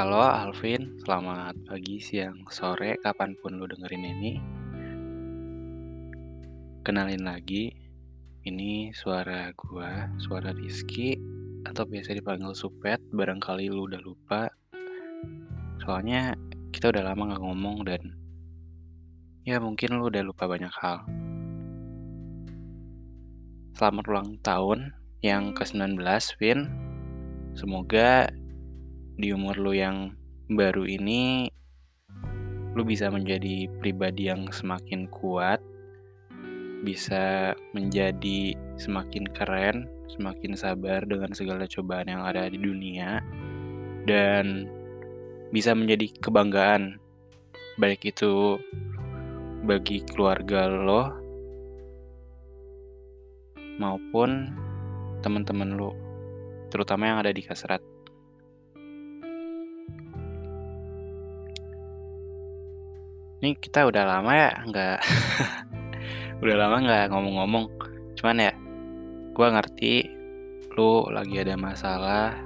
Halo Alvin, selamat pagi, siang, sore, kapan pun lu dengerin ini. Kenalin lagi, ini suara gua, suara Rizky, atau biasa dipanggil Supet, barangkali lu udah lupa. Soalnya kita udah lama gak ngomong dan ya mungkin lu udah lupa banyak hal. Selamat ulang tahun yang ke-19, Vin. Semoga di umur lu yang baru ini lu bisa menjadi pribadi yang semakin kuat, bisa menjadi semakin keren, semakin sabar dengan segala cobaan yang ada di dunia, dan bisa menjadi kebanggaan, baik itu bagi keluarga lo maupun teman-teman lo, terutama yang ada di kasrat. Ini kita udah lama ya nggak udah lama nggak ngomong-ngomong. Cuman ya, gue ngerti lu lagi ada masalah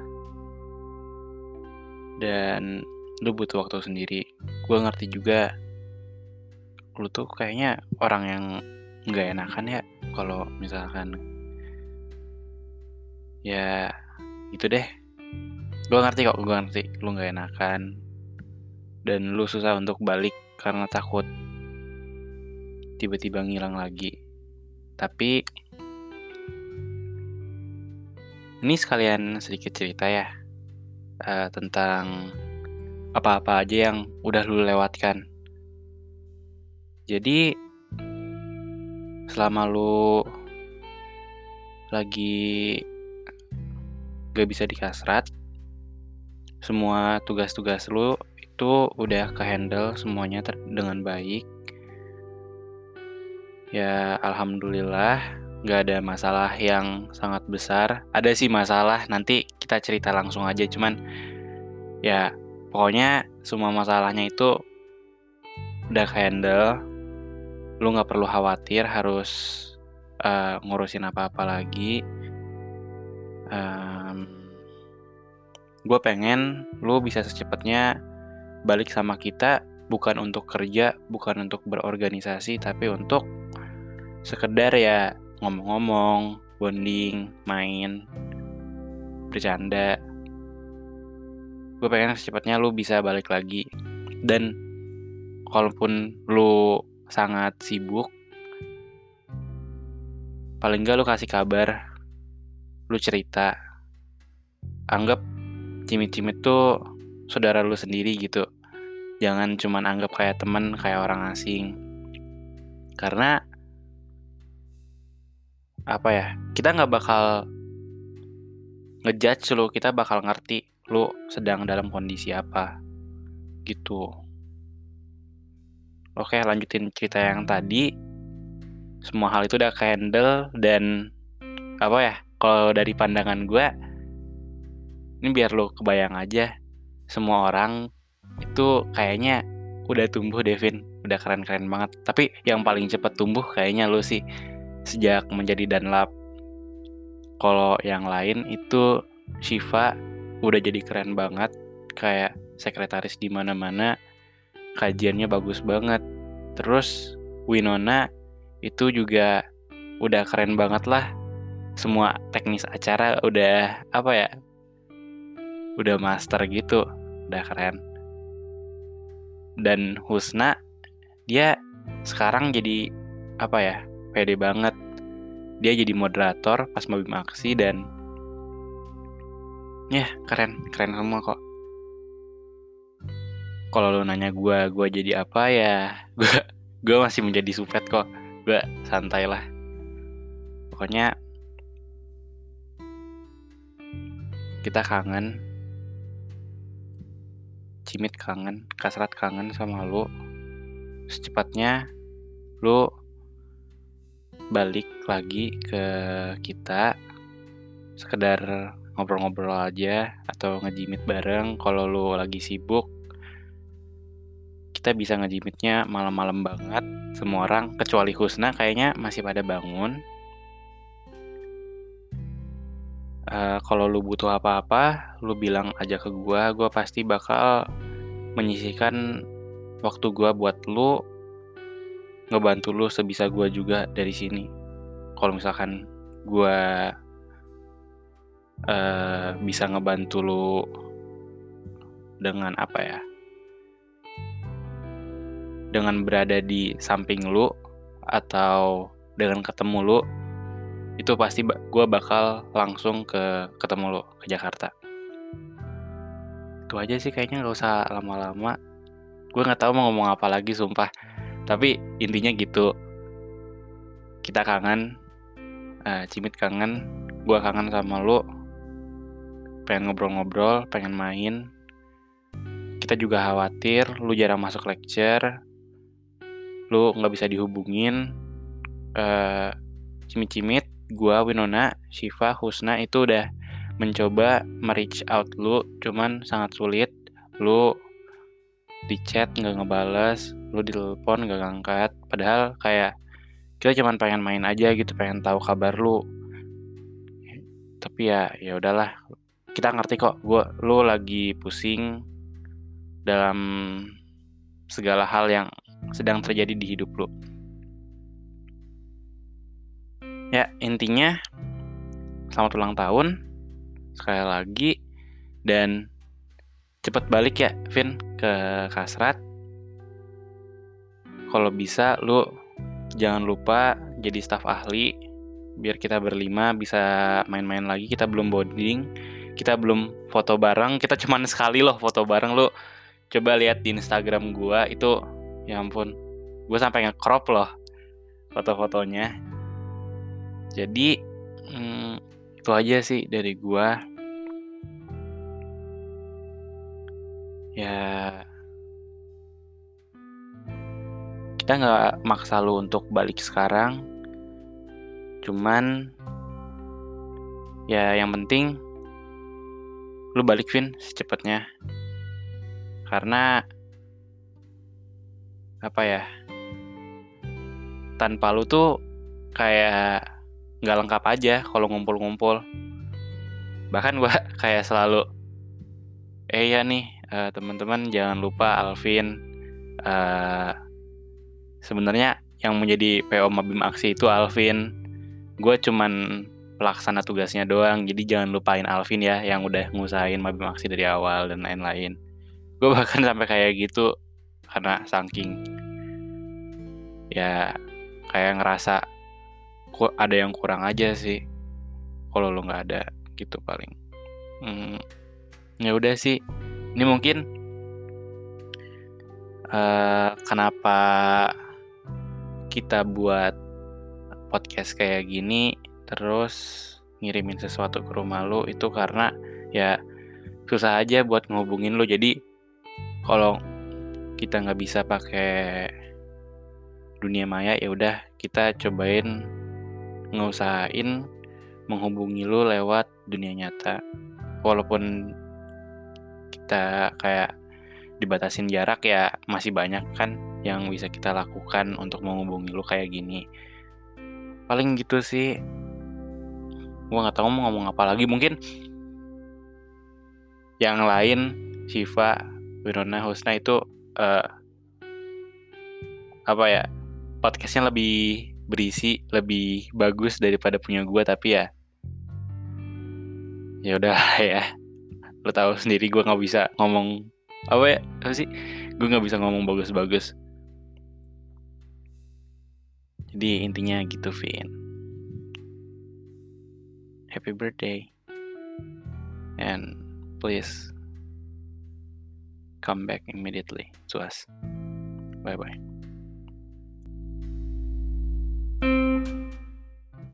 dan lu butuh waktu sendiri. Gue ngerti juga lu tuh kayaknya orang yang nggak enakan ya kalau misalkan ya gitu deh. Gue ngerti kok, gue ngerti lu nggak enakan dan lu susah untuk balik karena takut tiba-tiba ngilang lagi. Tapi ini sekalian sedikit cerita ya uh, tentang apa-apa aja yang udah lu lewatkan. Jadi selama lu lagi gak bisa dikasrat, semua tugas-tugas lu itu udah ke handle semuanya dengan baik. Ya alhamdulillah nggak ada masalah yang sangat besar. Ada sih masalah nanti kita cerita langsung aja cuman ya pokoknya semua masalahnya itu udah ke handle lu nggak perlu khawatir harus uh, ngurusin apa-apa lagi. Um, gue pengen lu bisa secepatnya balik sama kita bukan untuk kerja, bukan untuk berorganisasi, tapi untuk sekedar ya ngomong-ngomong, bonding, main, bercanda. Gue pengen secepatnya lu bisa balik lagi. Dan kalaupun lu sangat sibuk, paling gak lu kasih kabar, lu cerita. Anggap cimit-cimit tuh saudara lu sendiri gitu jangan cuman anggap kayak temen kayak orang asing. Karena apa ya kita nggak bakal ngejudge lu kita bakal ngerti lu sedang dalam kondisi apa gitu. Oke lanjutin cerita yang tadi. Semua hal itu udah handle dan apa ya kalau dari pandangan gue ini biar lu kebayang aja. Semua orang itu kayaknya udah tumbuh Devin. Udah keren-keren banget. Tapi yang paling cepat tumbuh kayaknya lu sih sejak menjadi Danlap kalau yang lain itu Shiva udah jadi keren banget. Kayak sekretaris di mana-mana kajiannya bagus banget. Terus Winona itu juga udah keren banget lah. Semua teknis acara udah apa ya udah master gitu. Udah keren dan Husna dia sekarang jadi apa ya pede banget. Dia jadi moderator pas Mabim Aksi dan ya keren keren semua kok. Kalau lo nanya gue gue jadi apa ya gue gue masih menjadi supet kok. Gue santai lah. Pokoknya kita kangen Cimit kangen, Kasrat kangen sama lu. Secepatnya lu balik lagi ke kita. Sekedar ngobrol-ngobrol aja atau ngejimit bareng kalau lu lagi sibuk. Kita bisa ngejimitnya malam-malam banget semua orang kecuali Husna kayaknya masih pada bangun. Uh, kalau lu butuh apa-apa lu bilang aja ke gue gue pasti bakal menyisihkan waktu gue buat lu ngebantu lu sebisa gue juga dari sini. Kalau misalkan gue uh, bisa ngebantu lu dengan apa ya? Dengan berada di samping lu atau dengan ketemu lu itu pasti gue bakal langsung ke ketemu lo ke Jakarta itu aja sih kayaknya nggak usah lama-lama. Gue nggak tahu mau ngomong apa lagi sumpah. Tapi intinya gitu. Kita kangen. Uh, cimit kangen. Gue kangen sama lo pengen ngobrol-ngobrol pengen main. Kita juga khawatir lu jarang masuk lecture. Lu nggak bisa dihubungin. Uh, cimit-cimit gua Winona, Shiva, Husna itu udah mencoba merich out lu cuman sangat sulit. Lu di chat nggak ngebales lu di telepon nggak ngangkat. Padahal kayak kita cuman pengen main aja gitu pengen tahu kabar lu. Tapi ya ya udahlah. Kita ngerti kok gua lu lagi pusing dalam segala hal yang sedang terjadi di hidup lu. Ya intinya selamat ulang tahun sekali lagi. Dan cepet balik ya Vin ke Kasrat. Kalau bisa lu jangan lupa jadi staf ahli biar kita berlima bisa main-main lagi. Kita belum bonding kita belum foto bareng. Kita cuman sekali loh foto bareng lu coba lihat di Instagram gua. Itu ya ampun gue sampai nge-crop loh foto-fotonya. Jadi hmm, itu aja sih dari gua. Ya. Kita nggak maksa lu untuk balik sekarang. Cuman ya yang penting lu balik Vin secepatnya. Karena apa ya tanpa lu tuh kayak nggak lengkap aja kalau ngumpul-ngumpul. Bahkan gue kayak selalu eh ya nih uh, teman-teman jangan lupa Alvin uh, sebenarnya yang menjadi PO Mabim Aksi itu Alvin. Gue cuman pelaksana tugasnya doang jadi jangan lupain Alvin ya yang udah ngusahain Mabim Aksi dari awal dan lain-lain. Gue bahkan sampai kayak gitu karena saking ya kayak ngerasa ada yang kurang aja sih. Kalau lo nggak ada gitu paling. Hmm, ya udah sih. Ini mungkin uh, kenapa kita buat podcast kayak gini terus ngirimin sesuatu ke rumah lo itu karena ya susah aja buat ngehubungin lo. Jadi kalau kita nggak bisa pakai dunia maya ya udah kita cobain ngusahain menghubungi lu lewat dunia nyata. Walaupun kita kayak dibatasin jarak ya masih banyak kan yang bisa kita lakukan untuk menghubungi lu kayak gini. Paling gitu sih. Gua nggak tahu mau ngomong apa lagi. Mungkin yang lain Shiva Wirona Husna itu uh, apa ya podcastnya lebih berisi lebih bagus daripada punya gue tapi ya ya udah ya. Lo tahu sendiri gue nggak bisa ngomong apa ya apa sih? Gue nggak bisa ngomong bagus-bagus. Jadi intinya gitu Vin. Happy birthday. And please come back immediately to us. Bye bye